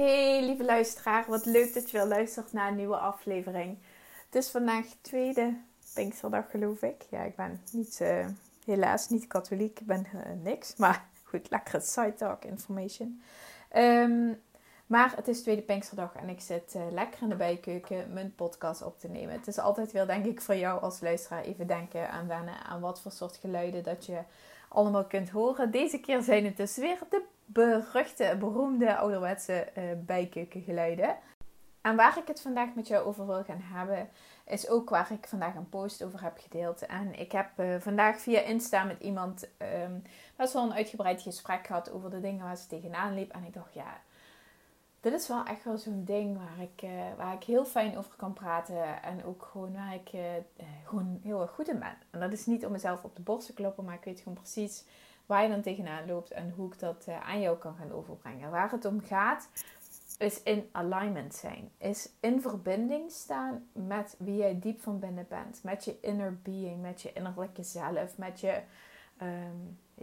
Hey lieve luisteraar, wat leuk dat je weer luistert naar een nieuwe aflevering. Het is vandaag tweede Pinksterdag geloof ik. Ja, ik ben niet, uh, helaas niet katholiek, ik ben uh, niks. Maar goed, lekkere side talk information. Um, maar het is tweede Pinksterdag en ik zit uh, lekker in de bijkeuken mijn podcast op te nemen. Het is altijd weer denk ik voor jou als luisteraar even denken aan wennen aan wat voor soort geluiden dat je allemaal kunt horen. Deze keer zijn het dus weer de beruchte, beroemde ouderwetse uh, bijkeukengeluiden. En waar ik het vandaag met jou over wil gaan hebben, is ook waar ik vandaag een post over heb gedeeld. En ik heb uh, vandaag via Insta met iemand um, best wel een uitgebreid gesprek gehad over de dingen waar ze tegenaan liep. En ik dacht, ja, dit is wel echt wel zo'n ding waar ik, uh, waar ik heel fijn over kan praten. En ook gewoon waar ik gewoon heel erg goed in ben. En dat is niet om mezelf op de borst te kloppen, maar ik weet gewoon precies waar je dan tegenaan loopt en hoe ik dat uh, aan jou kan gaan overbrengen. Waar het om gaat, is in alignment zijn. Is in verbinding staan met wie jij diep van binnen bent. Met je inner being, met je innerlijke zelf, met je...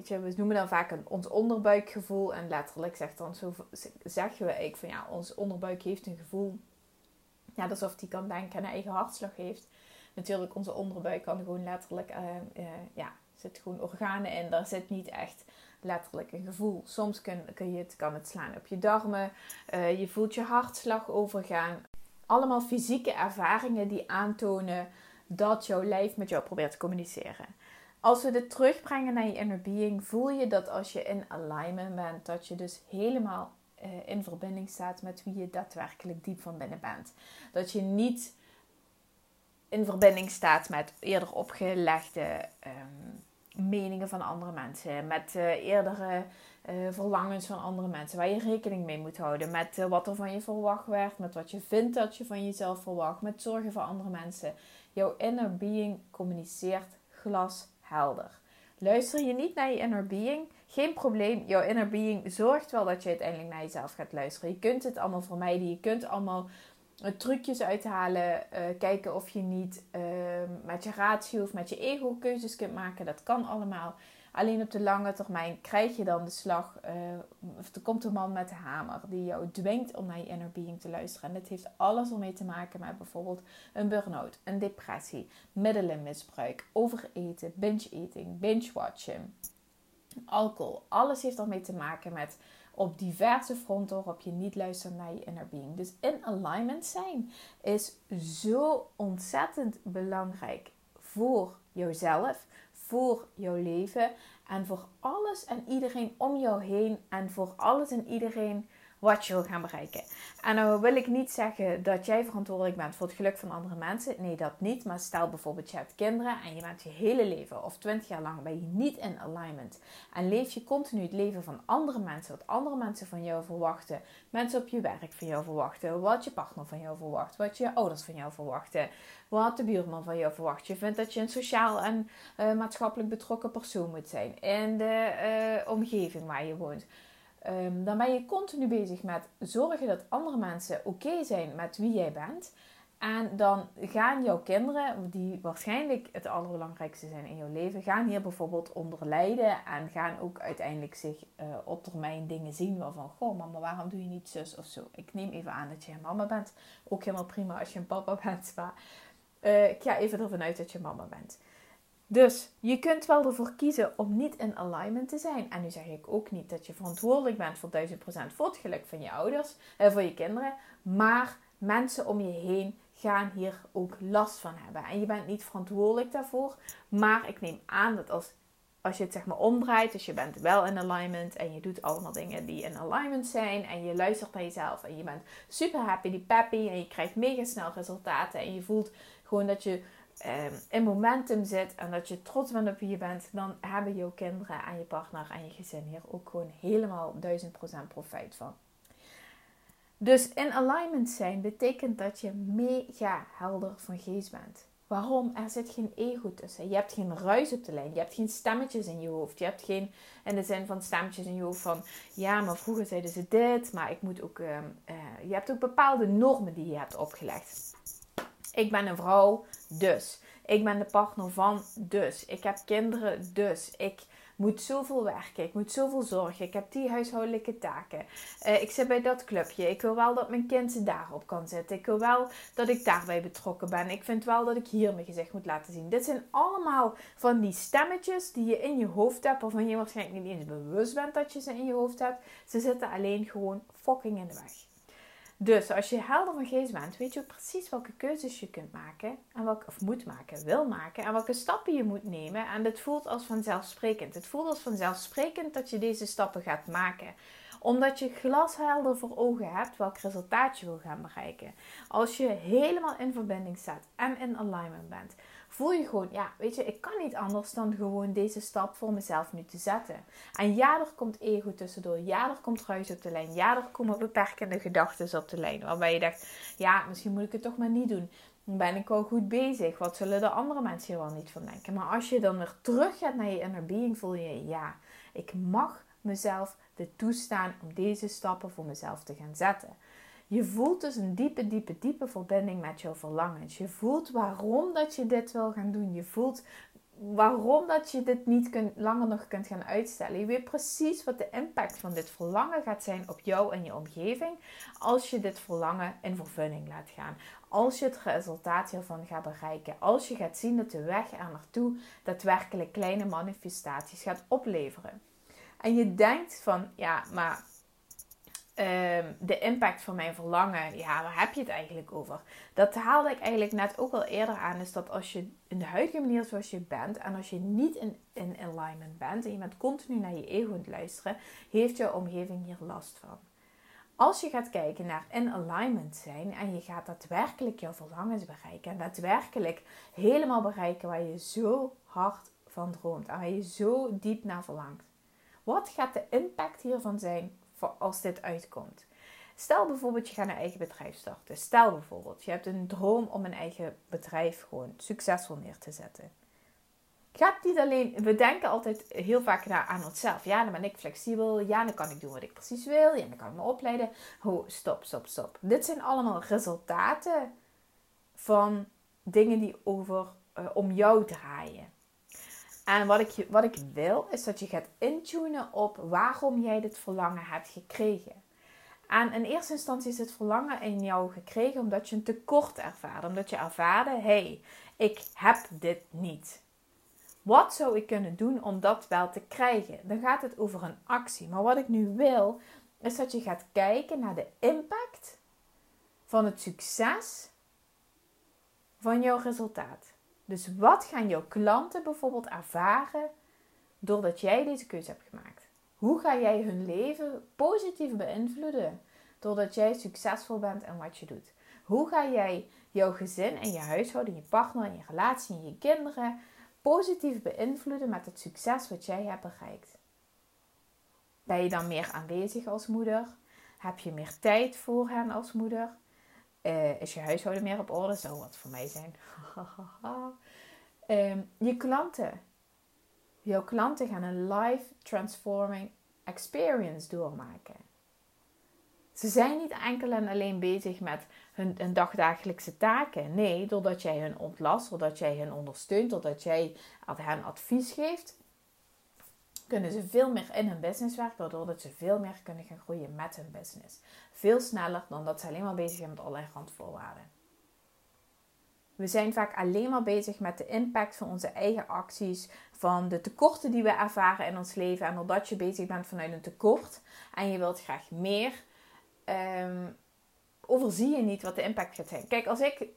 Je, we noemen dan vaak een, ons onderbuikgevoel. En letterlijk zegt dan zo, zeggen we eigenlijk van ja, ons onderbuik heeft een gevoel. Ja, alsof die kan denken en een eigen hartslag heeft. Natuurlijk, onze onderbuik kan gewoon letterlijk, uh, uh, ja, zit gewoon organen in. Daar zit niet echt letterlijk een gevoel. Soms kun, je het, kan het slaan op je darmen. Uh, je voelt je hartslag overgaan. Allemaal fysieke ervaringen die aantonen dat jouw lijf met jou probeert te communiceren. Als we dit terugbrengen naar je inner being, voel je dat als je in alignment bent, dat je dus helemaal uh, in verbinding staat met wie je daadwerkelijk diep van binnen bent. Dat je niet in verbinding staat met eerder opgelegde um, meningen van andere mensen, met uh, eerdere uh, verlangens van andere mensen, waar je rekening mee moet houden, met uh, wat er van je verwacht werd, met wat je vindt dat je van jezelf verwacht, met zorgen voor andere mensen. Jouw inner being communiceert glashelder. Luister je niet naar je inner being, geen probleem. Jouw inner being zorgt wel dat je uiteindelijk naar jezelf gaat luisteren. Je kunt het allemaal vermijden. Je kunt allemaal trucjes uithalen. Uh, kijken of je niet uh, met je ratio of met je ego keuzes kunt maken. Dat kan allemaal. Alleen op de lange termijn krijg je dan de slag. Uh, of er komt een man met de hamer die jou dwingt om naar je inner being te luisteren. En dit heeft alles ermee te maken met bijvoorbeeld een burn-out, een depressie, middelenmisbruik, overeten, binge-eating, binge-watchen, alcohol. Alles heeft ermee te maken met op diverse fronten waarop je niet luistert naar je inner being. Dus in alignment zijn is zo ontzettend belangrijk voor jouzelf, voor jouw leven en voor alles en iedereen om jou heen en voor alles en iedereen wat je wil gaan bereiken. En nou wil ik niet zeggen dat jij verantwoordelijk bent voor het geluk van andere mensen. Nee, dat niet. Maar stel bijvoorbeeld je hebt kinderen en je bent je hele leven of twintig jaar lang ben je niet in alignment. En leef je continu het leven van andere mensen, wat andere mensen van jou verwachten. Mensen op je werk van jou verwachten, wat je partner van jou verwacht, wat je ouders van jou verwachten, wat de buurman van jou verwacht. Je vindt dat je een sociaal en uh, maatschappelijk betrokken persoon moet zijn in de uh, omgeving waar je woont. Um, dan ben je continu bezig met zorgen dat andere mensen oké zijn met wie jij bent. En dan gaan jouw kinderen, die waarschijnlijk het allerbelangrijkste zijn in jouw leven, gaan hier bijvoorbeeld onder lijden en gaan ook uiteindelijk zich uh, op termijn dingen zien waarvan, goh mama, waarom doe je niet zus of zo? Ik neem even aan dat je een mama bent. Ook helemaal prima als je een papa bent, maar uh, ik ga even ervan uit dat je mama bent. Dus je kunt wel ervoor kiezen om niet in alignment te zijn. En nu zeg ik ook niet dat je verantwoordelijk bent voor 1000% voor het geluk van je ouders, eh, voor je kinderen. Maar mensen om je heen gaan hier ook last van hebben. En je bent niet verantwoordelijk daarvoor. Maar ik neem aan dat als, als je het zeg maar omdraait, dus je bent wel in alignment en je doet allemaal dingen die in alignment zijn. En je luistert naar jezelf en je bent super happy, die peppy. En je krijgt mega snel resultaten. En je voelt gewoon dat je in momentum zit en dat je trots bent op wie je bent, dan hebben jouw kinderen en je partner en je gezin hier ook gewoon helemaal 1000% profijt van. Dus in alignment zijn betekent dat je mega helder van geest bent. Waarom? Er zit geen ego tussen. Je hebt geen ruis op de lijn. Je hebt geen stemmetjes in je hoofd. Je hebt geen, in de zin van stemmetjes in je hoofd van... Ja, maar vroeger zeiden ze dit. Maar ik moet ook... Uh, je hebt ook bepaalde normen die je hebt opgelegd. Ik ben een vrouw, dus. Ik ben de partner van, dus. Ik heb kinderen, dus. Ik moet zoveel werken. Ik moet zoveel zorgen. Ik heb die huishoudelijke taken. Uh, ik zit bij dat clubje. Ik wil wel dat mijn kind daarop kan zitten. Ik wil wel dat ik daarbij betrokken ben. Ik vind wel dat ik hier mijn gezicht moet laten zien. Dit zijn allemaal van die stemmetjes die je in je hoofd hebt. Waarvan je waarschijnlijk niet eens bewust bent dat je ze in je hoofd hebt. Ze zitten alleen gewoon fucking in de weg. Dus als je helder van geest bent, weet je precies welke keuzes je kunt maken. En welke, of moet maken, wil maken. En welke stappen je moet nemen. En het voelt als vanzelfsprekend. Het voelt als vanzelfsprekend dat je deze stappen gaat maken omdat je glashelder voor ogen hebt welk resultaat je wil gaan bereiken. Als je helemaal in verbinding staat en in alignment bent, voel je gewoon, ja, weet je, ik kan niet anders dan gewoon deze stap voor mezelf nu te zetten. En ja, er komt ego tussendoor. Ja, er komt ruis op de lijn. Ja, er komen beperkende gedachten op de lijn. Waarbij je dacht, ja, misschien moet ik het toch maar niet doen. Dan ben ik wel goed bezig. Wat zullen de andere mensen hier wel niet van denken? Maar als je dan weer terug gaat naar je inner being, voel je, ja, ik mag mezelf de toestaan om deze stappen voor mezelf te gaan zetten. Je voelt dus een diepe, diepe, diepe verbinding met jouw verlangens. Je voelt waarom dat je dit wil gaan doen. Je voelt waarom dat je dit niet langer nog kunt gaan uitstellen. Je weet precies wat de impact van dit verlangen gaat zijn op jou en je omgeving als je dit verlangen in vervulling laat gaan. Als je het resultaat hiervan gaat bereiken. Als je gaat zien dat de weg er naartoe daadwerkelijk kleine manifestaties gaat opleveren. En je denkt van, ja, maar Ehm, de impact van mijn verlangen, ja, waar heb je het eigenlijk over? Dat haalde ik eigenlijk net ook al eerder aan. Is dat als je in de huidige manier zoals je bent en als je niet in, alignment bent en je bent continu naar je ego aan het luisteren, heeft je omgeving hier last van. Als je gaat kijken naar in alignment zijn en je gaat daadwerkelijk jouw verlangens bereiken en daadwerkelijk helemaal bereiken waar je zo hard van droomt en waar je zo diep naar verlangt. Wat gaat de impact hiervan zijn als dit uitkomt. Stel bijvoorbeeld, je gaat een eigen bedrijf starten. Stel bijvoorbeeld, je hebt een droom om een eigen bedrijf gewoon succesvol neer te zetten. Gaat niet alleen, we denken altijd heel vaak aan onszelf. Ja, dan ben ik flexibel. Ja, dan kan ik doen wat ik precies wil. Ja, dan kan ik me opleiden. Ho, stop, stop, stop. Dit zijn allemaal resultaten van dingen die over, uh, om jou draaien. En wat ik, wat ik wil, is dat je gaat intunen op waarom jij dit verlangen hebt gekregen. En in eerste instantie is het verlangen in jou gekregen omdat je een tekort ervaarde. Omdat je ervaarde, hé, hey, ik heb dit niet. Wat zou ik kunnen doen om dat wel te krijgen? Dan gaat het over een actie. Maar wat ik nu wil, is dat je gaat kijken naar de impact van het succes van jouw resultaat. Dus wat gaan jouw klanten bijvoorbeeld ervaren doordat jij deze keuze hebt gemaakt? Hoe ga jij hun leven positief beïnvloeden doordat jij succesvol bent in wat je doet? Hoe ga jij jouw gezin en je huishouden, je partner en je relatie en je kinderen positief beïnvloeden met het succes wat jij hebt bereikt? Ben je dan meer aanwezig als moeder? Heb je meer tijd voor hen als moeder? Uh, is je huishouden meer op orde? Zou wat voor mij zijn. um, je klanten. Jouw klanten gaan een life transforming experience doormaken. Ze zijn niet enkel en alleen bezig met hun, hun dagdagelijkse taken. Nee, doordat jij hen ontlast, doordat jij hen ondersteunt, doordat jij hen advies geeft, kunnen ze veel meer in hun business werken, waardoor dat ze veel meer kunnen gaan groeien met hun business. Veel sneller dan dat ze alleen maar bezig zijn met allerlei randvoorwaarden. We zijn vaak alleen maar bezig met de impact van onze eigen acties, van de tekorten die we ervaren in ons leven. En doordat je bezig bent vanuit een tekort en je wilt graag meer, um, overzie je niet wat de impact gaat zijn. Kijk, als ik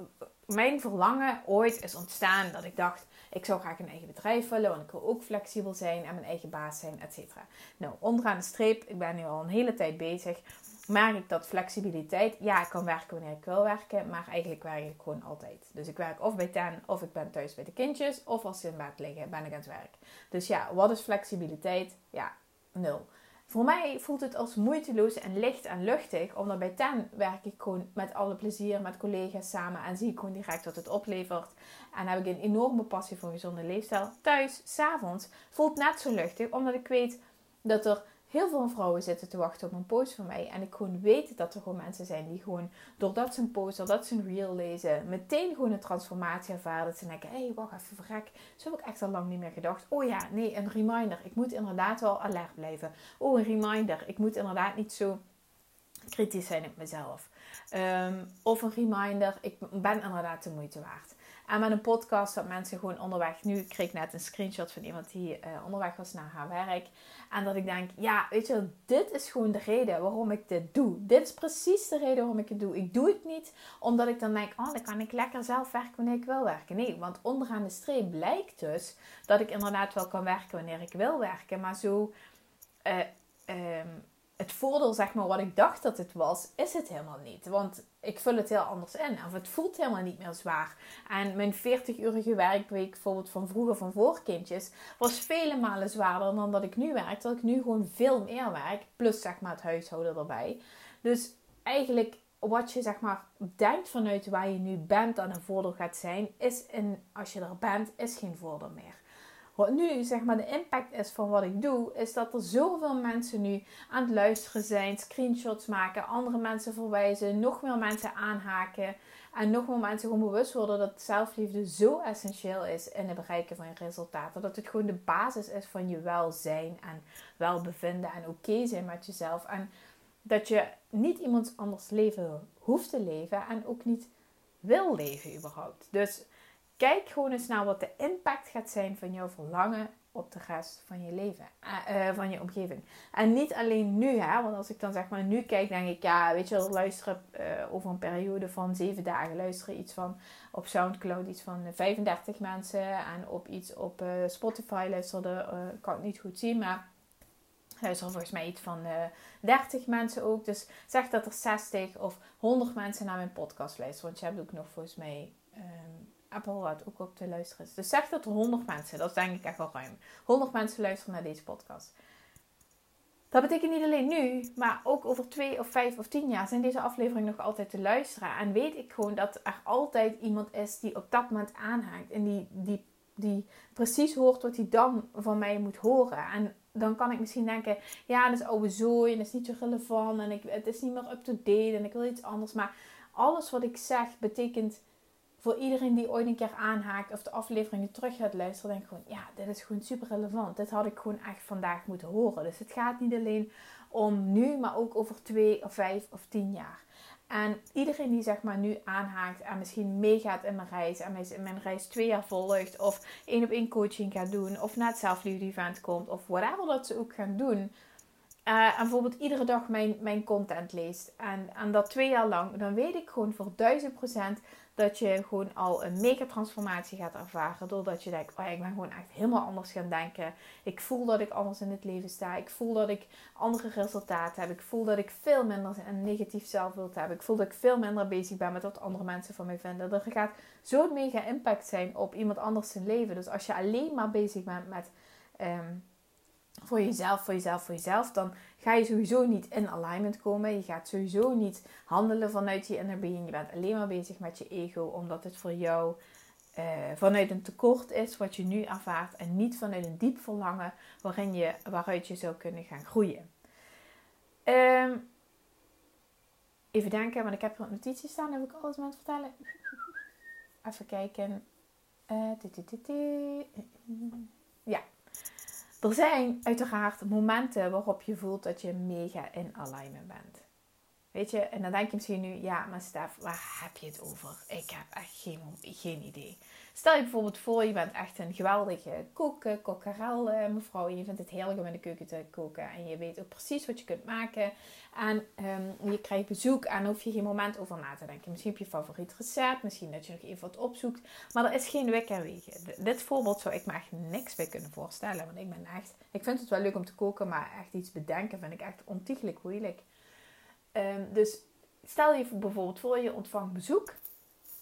mijn verlangen ooit is ontstaan dat ik dacht, ik zou graag een eigen bedrijf willen, want ik wil ook flexibel zijn en mijn eigen baas zijn, et cetera. Nou, onderaan de streep, ik ben nu al een hele tijd bezig, merk ik dat flexibiliteit, ja, ik kan werken wanneer ik wil werken, maar eigenlijk werk ik gewoon altijd. Dus ik werk of bij ten, of ik ben thuis bij de kindjes, of als ze in bed liggen, ben ik aan het werk. Dus ja, wat is flexibiliteit? Ja, nul. Voor mij voelt het als moeiteloos en licht en luchtig. Omdat bij TEN werk ik gewoon met alle plezier met collega's samen. En zie ik gewoon direct wat het oplevert. En heb ik een enorme passie voor een gezonde leefstijl. Thuis, s'avonds, voelt net zo luchtig. Omdat ik weet dat er heel veel vrouwen zitten te wachten op een post van mij. En ik gewoon weet dat er gewoon mensen zijn die gewoon, doordat ze een post, doordat ze een reel lezen, meteen gewoon een transformatie ervaren. Dat ze denken, hé, hey, wacht even, verrek. Zo heb ik echt al lang niet meer gedacht. Oh ja, nee, een reminder. Ik moet inderdaad wel alert blijven. Oh, een reminder. Ik moet inderdaad niet zo kritisch zijn op mezelf. Um, of een reminder, ik ben inderdaad de moeite waard. En met een podcast dat mensen gewoon onderweg. Nu kreeg ik net een screenshot van iemand die uh, onderweg was naar haar werk. En dat ik denk, ja, weet je, dit is gewoon de reden waarom ik dit doe. Dit is precies de reden waarom ik het doe. Ik doe het niet omdat ik dan denk, oh, dan kan ik lekker zelf werken wanneer ik wil werken. Nee, want onderaan de streep blijkt dus dat ik inderdaad wel kan werken wanneer ik wil werken. Maar zo. Uh, het voordeel, zeg maar, wat ik dacht dat het was, is het helemaal niet. Want ik vul het heel anders in. Of het voelt helemaal niet meer zwaar. En mijn 40-urige werkweek, bijvoorbeeld van vroeger, van voorkindjes, was vele malen zwaarder dan dat ik nu werk. Terwijl ik nu gewoon veel meer werk. Plus, zeg maar, het huishouden erbij. Dus eigenlijk, wat je, zeg maar, denkt vanuit waar je nu bent dat een voordeel gaat zijn, is, in, als je er bent, is geen voordeel meer. Wat nu zeg maar de impact is van wat ik doe, is dat er zoveel mensen nu aan het luisteren zijn, screenshots maken, andere mensen verwijzen, nog meer mensen aanhaken. En nog meer mensen gewoon bewust worden dat zelfliefde zo essentieel is in het bereiken van je resultaten. Dat het gewoon de basis is van je welzijn en welbevinden en oké zijn met jezelf. En dat je niet iemands anders leven hoeft te leven en ook niet wil leven überhaupt. Dus Kijk gewoon eens naar wat de impact gaat zijn van jouw verlangen op de rest van je leven, uh, van je omgeving. En niet alleen nu, hè, want als ik dan zeg maar nu kijk, denk ik, ja, weet je, luisteren uh, over een periode van zeven dagen, luisteren iets van op Soundcloud iets van 35 mensen en op iets op Spotify luisterde, kan ik niet goed zien, maar luisteren volgens mij iets van 30 mensen ook. Dus zeg dat er 60 of 100 mensen naar mijn podcast luisteren, want je hebt ook nog volgens mij. Um, Apple wat ook op te luisteren is. Dus zeg dat er 100 mensen, dat is denk ik echt wel ruim. 100 mensen luisteren naar deze podcast. Dat betekent niet alleen nu, maar ook over twee of vijf of tien jaar zijn deze afleveringen nog altijd te luisteren. En weet ik gewoon dat er altijd iemand is die op dat moment aanhaakt. En die, die, die precies hoort wat hij dan van mij moet horen. En dan kan ik misschien denken, ja, dat is oude zooi en dat is niet zo relevant. En ik, het is niet meer up-to-date en ik wil iets anders. Maar alles wat ik zeg betekent voor iedereen die ooit een keer aanhaakt of de afleveringen terug gaat luisteren, denk ik gewoon, ja, dit is gewoon super relevant. Dit had ik gewoon echt vandaag moeten horen. Dus het gaat niet alleen om nu, maar ook over twee of vijf of tien jaar. En iedereen die zeg maar nu aanhaakt en misschien meegaat in mijn reis en mijn reis twee jaar volgt of één op één coaching gaat doen of naar het zelfliefde event komt of whatever dat ze ook gaan doen. Uh, en bijvoorbeeld iedere dag mijn, mijn content leest en, en dat twee jaar lang, dan weet ik gewoon voor duizend procent dat je gewoon al een mega transformatie gaat ervaren. Doordat je denkt, oh ik ben gewoon echt helemaal anders gaan denken. Ik voel dat ik anders in het leven sta. Ik voel dat ik andere resultaten heb. Ik voel dat ik veel minder een negatief zelfbeeld heb. Ik voel dat ik veel minder bezig ben met wat andere mensen van mij vinden. Er gaat zo'n mega impact zijn op iemand anders zijn leven. Dus als je alleen maar bezig bent met... Ehm, voor jezelf, voor jezelf, voor jezelf, dan ga je sowieso niet in alignment komen. Je gaat sowieso niet handelen vanuit je inner being. Je bent alleen maar bezig met je ego, omdat het voor jou uh, vanuit een tekort is wat je nu ervaart en niet vanuit een diep verlangen waarin je, waaruit je zou kunnen gaan groeien. Um, even denken, want ik heb wat notities staan. Heb ik alles met vertellen? Even kijken. Uh, er zijn uiteraard momenten waarop je voelt dat je mega in alignment bent. Weet je, en dan denk je misschien nu, ja, maar Stef, waar heb je het over? Ik heb echt geen, geen idee. Stel je bijvoorbeeld voor, je bent echt een geweldige koken, kokkerel eh, mevrouw. En je vindt het heerlijk om in de keuken te koken. En je weet ook precies wat je kunt maken. En um, je krijgt bezoek en hoef je geen moment over na te denken. Misschien heb je favoriet recept, misschien dat je nog even wat opzoekt. Maar er is geen weg en wegen. Dit voorbeeld zou ik me echt niks bij kunnen voorstellen. Want ik ben echt, ik vind het wel leuk om te koken, maar echt iets bedenken vind ik echt ontiegelijk moeilijk. Um, dus stel je bijvoorbeeld voor, je ontvangt bezoek.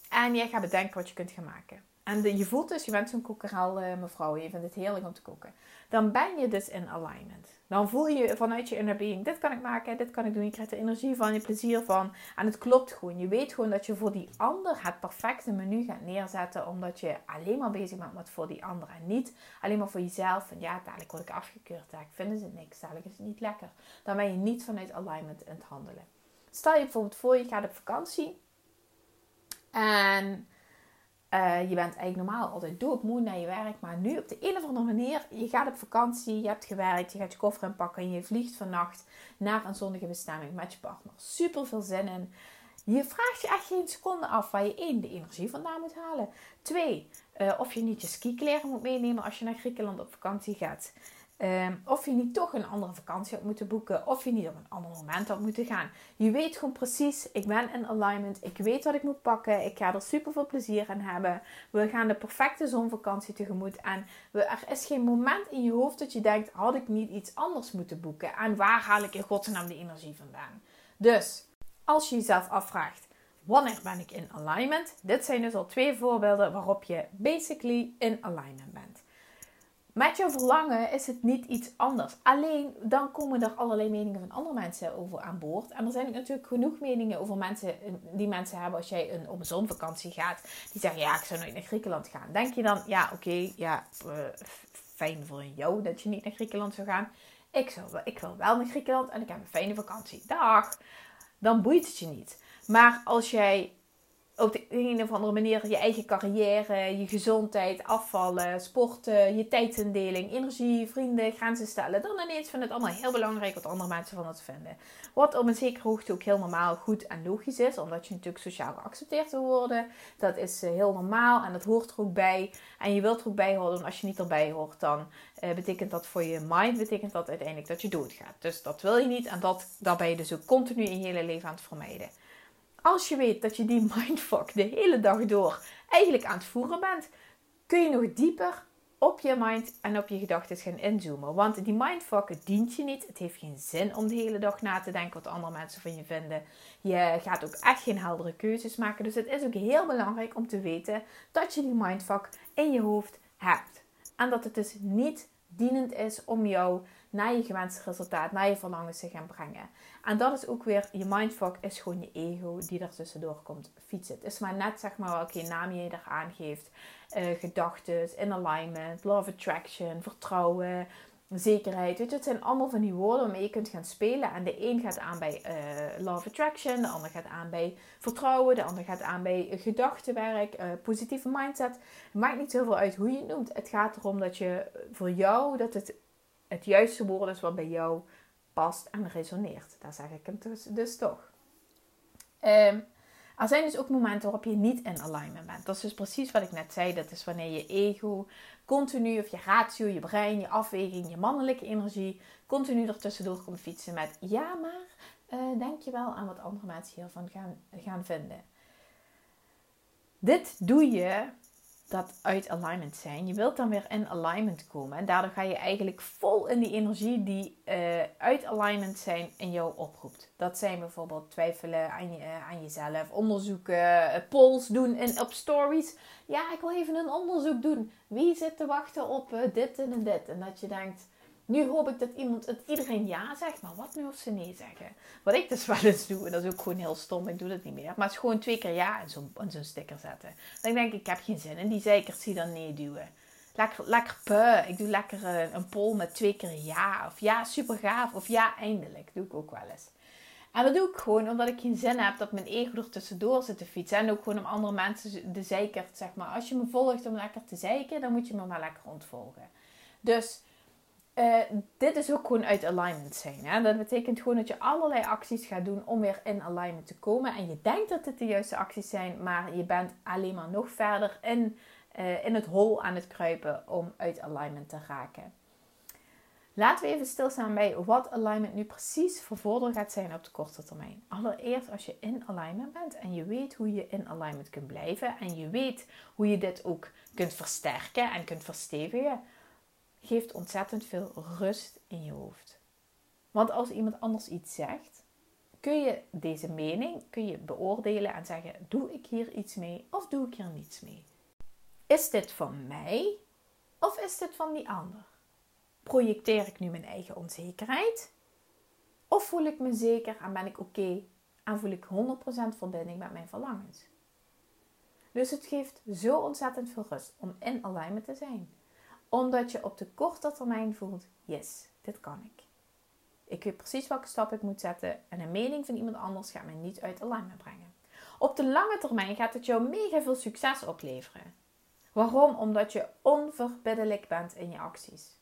En jij gaat bedenken wat je kunt gaan maken. En je voelt dus, je bent zo'n kokerel uh, mevrouw, je vindt het heerlijk om te koken. Dan ben je dus in alignment. Dan voel je vanuit je inner being, dit kan ik maken, dit kan ik doen. Je krijgt er energie van, je plezier van. En het klopt gewoon. Je weet gewoon dat je voor die ander het perfecte menu gaat neerzetten. Omdat je alleen maar bezig bent met voor die ander. En niet alleen maar voor jezelf. Van ja, dadelijk word ik afgekeurd. Dadelijk vinden ze het niks. Dadelijk is het niet lekker. Dan ben je niet vanuit alignment in het handelen. Stel je bijvoorbeeld voor, je gaat op vakantie. En uh, je bent eigenlijk normaal altijd doodmoe naar je werk. Maar nu op de een of andere manier, je gaat op vakantie, je hebt gewerkt, je gaat je koffer inpakken en je vliegt vannacht naar een zonnige bestemming met je partner. Super veel zin in. Je vraagt je echt geen seconde af waar je één, de energie vandaan moet halen. Twee, uh, of je niet je skikleren moet meenemen als je naar Griekenland op vakantie gaat. Ehm, of je niet toch een andere vakantie had moeten boeken. Of je niet op een ander moment had moeten gaan. Je weet gewoon precies, ik ben in alignment. Ik weet wat ik moet pakken. Ik ga er super veel plezier aan hebben. We gaan de perfecte zonvakantie tegemoet. En we, er is geen moment in je hoofd dat je denkt, had ik niet iets anders moeten boeken? En waar haal ik in godsnaam de energie vandaan? Dus, als je jezelf afvraagt, wanneer ben ik in alignment? Dit zijn dus al twee voorbeelden waarop je basically in alignment bent. Met jouw verlangen is het niet iets anders. Alleen dan komen er allerlei meningen van andere mensen over aan boord. En er zijn natuurlijk genoeg meningen over mensen die mensen hebben als jij een, op een zonvakantie gaat. Die zeggen ja, ik zou nooit naar Griekenland gaan. Denk je dan, ja, oké, ja, uh, fijn voor jou dat je niet naar Griekenland zou gaan. Ik, zou, ik wil wel naar Griekenland en ik heb een fijne vakantie. Dag. Dan boeit het je niet. Maar als jij op de een of andere manier je eigen carrière, je gezondheid, afvallen, sporten, je tijdsindeling, energie, vrienden, grenzen stellen. Dan ineens vind het allemaal heel belangrijk wat andere mensen van het vinden. Wat op een zekere hoogte ook heel normaal, goed en logisch is, omdat je natuurlijk sociaal geaccepteerd wil worden. Dat is eh, heel normaal en dat hoort er ook bij. En je wilt er ook bij horen, als je niet erbij hoort, dan uh, betekent dat voor je mind, betekent dat uiteindelijk dat je doodgaat. Dus dat wil je niet en dat, daar ben je dus ook continu in je hele leven aan het vermijden als je weet dat je die mindfuck de hele dag door eigenlijk aan het voeren bent, kun je nog dieper op je mind en op je gedachten gaan inzoomen. Want die mindfuck dient je niet. Het heeft geen zin om de hele dag na te denken wat andere mensen van je vinden. Je gaat ook echt geen heldere keuzes maken. Dus het is ook heel belangrijk om te weten dat je die mindfuck in je hoofd hebt. En dat het dus niet dienend is om jou naar je gewenste resultaat, naar je verlangens te gaan brengen. En dat is ook weer, je mindfuck is gewoon je ego die er tussendoor komt fietsen. Het is maar net zeg maar welke naam je er aangeeft. Uh, gedachten, in alignment, of attraction, vertrouwen, zekerheid. Weet je, het zijn allemaal van die woorden waarmee je kunt gaan spelen. En de een gaat aan bij uh, law attraction, de ander gaat aan bij vertrouwen, de ander gaat aan bij gedachtenwerk, uh, positieve mindset. Het maakt niet zoveel uit hoe je het noemt. Het gaat erom dat je voor jou, dat het het juiste woord is wat bij jou past en resoneert. Daar zeg ik hem dus, dus toch. Um, er zijn dus ook momenten waarop je niet in alignment bent. Dat is dus precies wat ik net zei. Dat is wanneer je ego continu, of je ratio, je brein, je afweging, je mannelijke energie, continu ertussendoor komt fietsen met ja, maar uh, denk je wel aan wat andere mensen hiervan gaan, gaan vinden. Dit doe je dat uit alignment zijn. Je wilt dan weer in alignment komen. En daardoor ga je eigenlijk vol in die energie die uh, uit alignment zijn in jou oproept. Dat zijn bijvoorbeeld twijfelen aan, je, uh, aan jezelf, onderzoeken, uh, polls doen in, op stories. Ja, ik wil even een onderzoek doen. Wie zit te wachten op dit en dit? En dat je denkt, nu hoop ik dat, iemand, iedereen ja zegt, maar wat nu als ze nee zeggen? Wat ik dus wel eens doe, en dat is ook gewoon heel stom, ik doe dat niet meer. Maar het is gewoon twee keer ja in zo'n zo'n sticker zetten. Dan denk ik, ik heb geen zin in die zeikers die dan nee duwen. Lekker, lekker puh. Ik doe lekker uh, een poll met twee keer ja. Of ja, super gaaf. Of ja, eindelijk. doe ik ook wel eens. En dat doe ik gewoon omdat ik geen zin heb dat mijn ego er tussendoor zit te fietsen. En ook gewoon om andere mensen de zeikert, zeg maar. Als je me volgt om lekker te zeiken, dan moet je me maar lekker ontvolgen. Dus uh, dit is ook gewoon uit alignment zijn. Hè? Dat betekent gewoon dat je allerlei acties gaat doen om weer in alignment te komen. En je denkt dat het de juiste acties zijn, maar je bent alleen maar nog verder in, uh, in het hol aan het kruipen om uit alignment te raken. Laten we even stilstaan bij wat alignment nu precies voor voordeel gaat zijn op de korte termijn. Allereerst als je in alignment bent en je weet hoe je in alignment kunt blijven en je weet hoe je dit ook kunt versterken en kunt verstevigen geeft ontzettend veel rust in je hoofd. Want als iemand anders iets zegt, kun je deze mening kun je beoordelen en zeggen: doe ik hier iets mee of doe ik hier niets mee? Is dit van mij of is dit van die ander? Projecteer ik nu mijn eigen onzekerheid? Of voel ik me zeker en ben ik oké en voel ik 100% verbinding met mijn verlangens? Dus het geeft zo ontzettend veel rust om in alignment te zijn. Omdat je op de korte termijn voelt, yes, dit kan ik. Ik weet precies welke stap ik moet zetten en een mening van iemand anders gaat mij niet uit alignment brengen. Op de lange termijn gaat het jou mega veel succes opleveren. Waarom? Omdat je onverbiddelijk bent in je acties.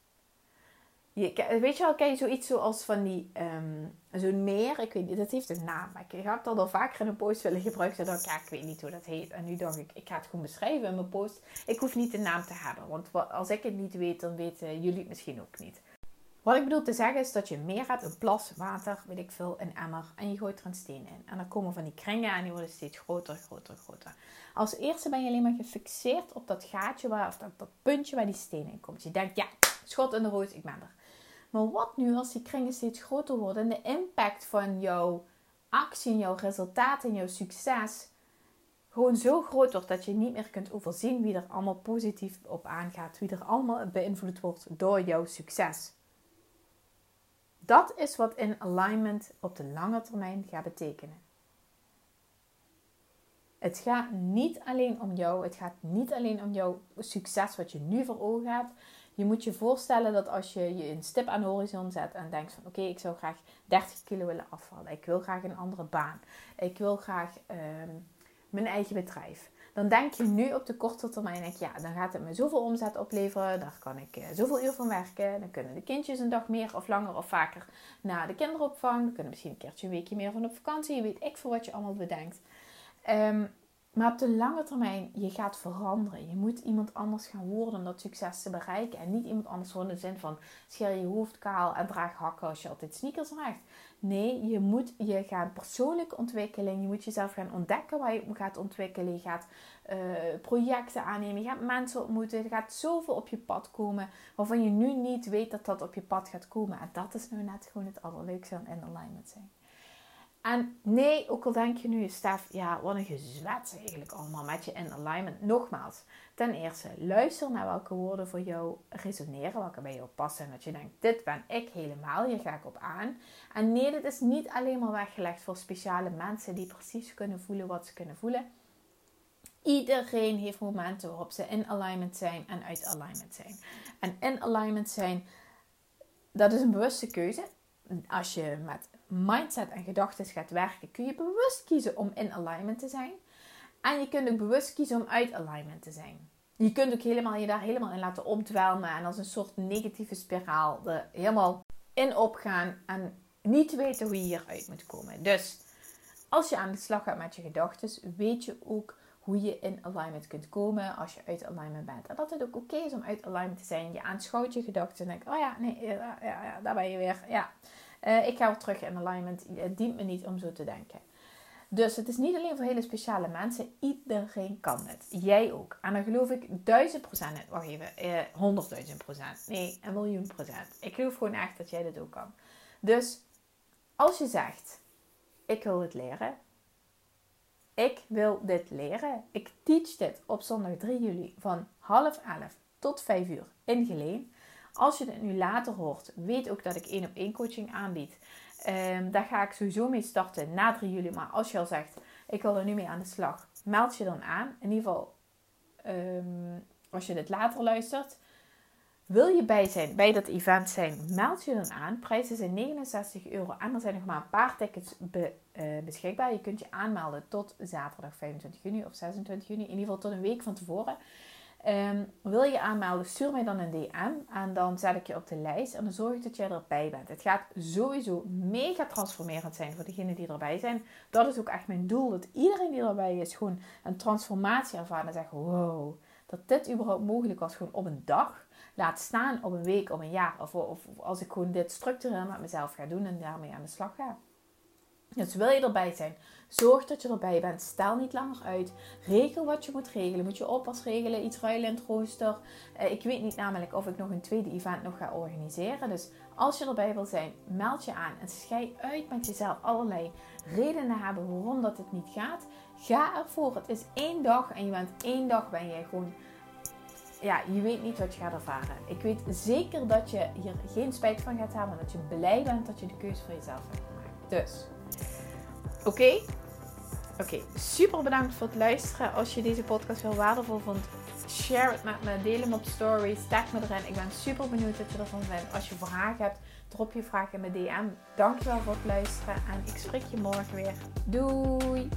Je, weet je wel, ken je zoiets zoals van die, um, zo'n meer, ik weet niet, dat heeft een naam. Maar ik heb dat al vaker in een post willen gebruiken. Dan ja, ik weet niet hoe dat heet. En nu dacht ik, ik ga het gewoon beschrijven in mijn post. Ik hoef niet de naam te hebben, want als ik het niet weet, dan weten jullie het misschien ook niet. Wat ik bedoel te zeggen is dat je meer hebt, een plas, water, weet ik veel, een emmer. En je gooit er een steen in. En dan komen van die kringen en die worden steeds groter, groter, groter. Als eerste ben je alleen maar gefixeerd op dat gaatje, waar, of dat, dat puntje waar die steen in komt. Je denkt, ja, schot in de roos, ik ben er. Maar wat nu als die kringen steeds groter worden en de impact van jouw actie, jouw resultaat en jouw succes gewoon zo groot wordt dat je niet meer kunt overzien wie er allemaal positief op aangaat, wie er allemaal beïnvloed wordt door jouw succes. Dat is wat in alignment op de lange termijn gaat betekenen. Het gaat niet alleen om jou, het gaat niet alleen om jouw succes wat je nu voor ogen hebt. Je moet je voorstellen dat als je je een stip aan de horizon zet en denkt van oké, ik zou graag 30 kilo willen afvallen. Ik wil graag een andere baan. Ik wil graag ehm, mijn eigen bedrijf. Dan denk je nu op de korte termijn, denk ja, dan gaat het me zoveel omzet opleveren. Daar kan ik uh, zoveel uur van werken. Dan kunnen de kindjes een dag meer of langer of vaker naar de kinderopvang. Dan kunnen misschien een keertje een weekje meer van op vakantie. Weet ik voor wat je allemaal bedenkt. Um, maar op de lange termijn, je gaat veranderen. Je moet iemand anders gaan worden om dat succes te bereiken. En niet iemand anders worden in de zin van scheer je hoofd kaal en draag hakken als je altijd sneakers draagt. Nee, je moet je gaan persoonlijk ontwikkelen. Je moet jezelf gaan ontdekken waar je gaat ontwikkelen. Je gaat uh, projecten aannemen. Je gaat mensen ontmoeten. Er gaat zoveel op je pad komen waarvan je nu niet weet dat dat op je pad gaat komen. En dat is nou net gewoon het allerleukste aan in alignment zijn. En nee, ook al denk je nu, Stef, ja, wat een gezwets eigenlijk allemaal met je in alignment. Nogmaals, ten eerste, luister naar welke woorden voor jou resoneren, welke bij jou passen. En dat je denkt, dit ben ik helemaal, hier ga ik op aan. En nee, dit is niet alleen maar weggelegd voor speciale mensen die precies kunnen voelen wat ze kunnen voelen. Iedereen heeft momenten waarop ze in alignment zijn en uit alignment zijn. En in alignment zijn, dat is een bewuste keuze. Als je met mindset en gedachten gaat werken, kun je bewust kiezen om in alignment te zijn. En je kunt ook bewust kiezen om uit alignment te zijn. Je kunt ook helemaal, je daar helemaal in laten opdwelmen en als een soort negatieve spiraal er helemaal in opgaan en niet weten hoe je hieruit moet komen. Dus als je aan de slag gaat met je gedachten, weet je ook hoe je in alignment kunt komen als je uit alignment bent. En dat het ook oké is om uit alignment te zijn. Je aanschouwt je gedachten en denkt, oh ja, nee, ja, ja, daar ben je weer. Ja, uh, ik ga weer terug in alignment. Het dient me niet om zo te denken. Dus het is niet alleen voor hele speciale mensen. Iedereen kan het. Jij ook. En dan geloof ik duizend procent in. Wacht even. Eh, honderdduizend procent. Nee, een miljoen procent. Ik geloof gewoon echt dat jij dit ook kan. Dus als je zegt, ik wil het leren. Ik wil dit leren. Ik teach dit op zondag 3 juli van half elf tot 5 uur in Geleen. Als je het nu later hoort, weet ook dat ik één op één coaching aanbied. Um, daar ga ik sowieso mee starten na 3 juli. Maar als je al zegt, ik wil er nu mee aan de slag, meld je dan aan. In ieder geval, ehm, als je dit later luistert. Wil je bij zijn, bij dat event zijn, meld je dan aan. Prijzen zijn 69 euro en er zijn nog maar een paar tickets eh, beschikbaar. Je kunt je aanmelden tot zaterdag 25 juni of 26 juni. In ieder geval tot een week van tevoren. Um, wil je aanmelden, stuur mij dan een DM en dan zet ik je op de lijst en dan zorg ik dat jij erbij bent. Het gaat sowieso mega transformerend zijn voor degenen die erbij zijn. Dat is ook echt mijn doel, dat iedereen die erbij is gewoon een transformatie ervaren en zegt, wow, dat dit überhaupt mogelijk was gewoon op een dag. Laat staan op een week, op een jaar of, of als ik gewoon dit structureel met mezelf ga doen en daarmee aan de slag ga. Dus wil je erbij zijn, zorg dat je erbij bent. Stel niet langer uit. Regel wat je moet regelen. Moet je oppas regelen, iets ruilen in het rooster. Uh, ik weet niet namelijk of ik nog een tweede event nog ga organiseren. Dus als je erbij wil zijn, meld je aan. En schei uit met jezelf allerlei redenen hebben waarom dat het niet gaat. Ga ervoor. Het is één dag en je bent één dag ben je gewoon ja, je weet niet wat je gaat ervaren. Ik weet zeker dat je hier geen spijt van gaat hebben. En dat je blij bent dat je de keuze voor jezelf hebt gemaakt. Dus, oké? Oké, super bedankt voor het luisteren. Als je deze podcast heel waardevol vond, share het met me. Deel hem op stories. Tag me erin. Ik ben super benieuwd wat je ervan vindt. Als je vragen hebt, drop je vraag in mijn DM. Dankjewel voor het luisteren. En ik spreek je morgen weer. Doei!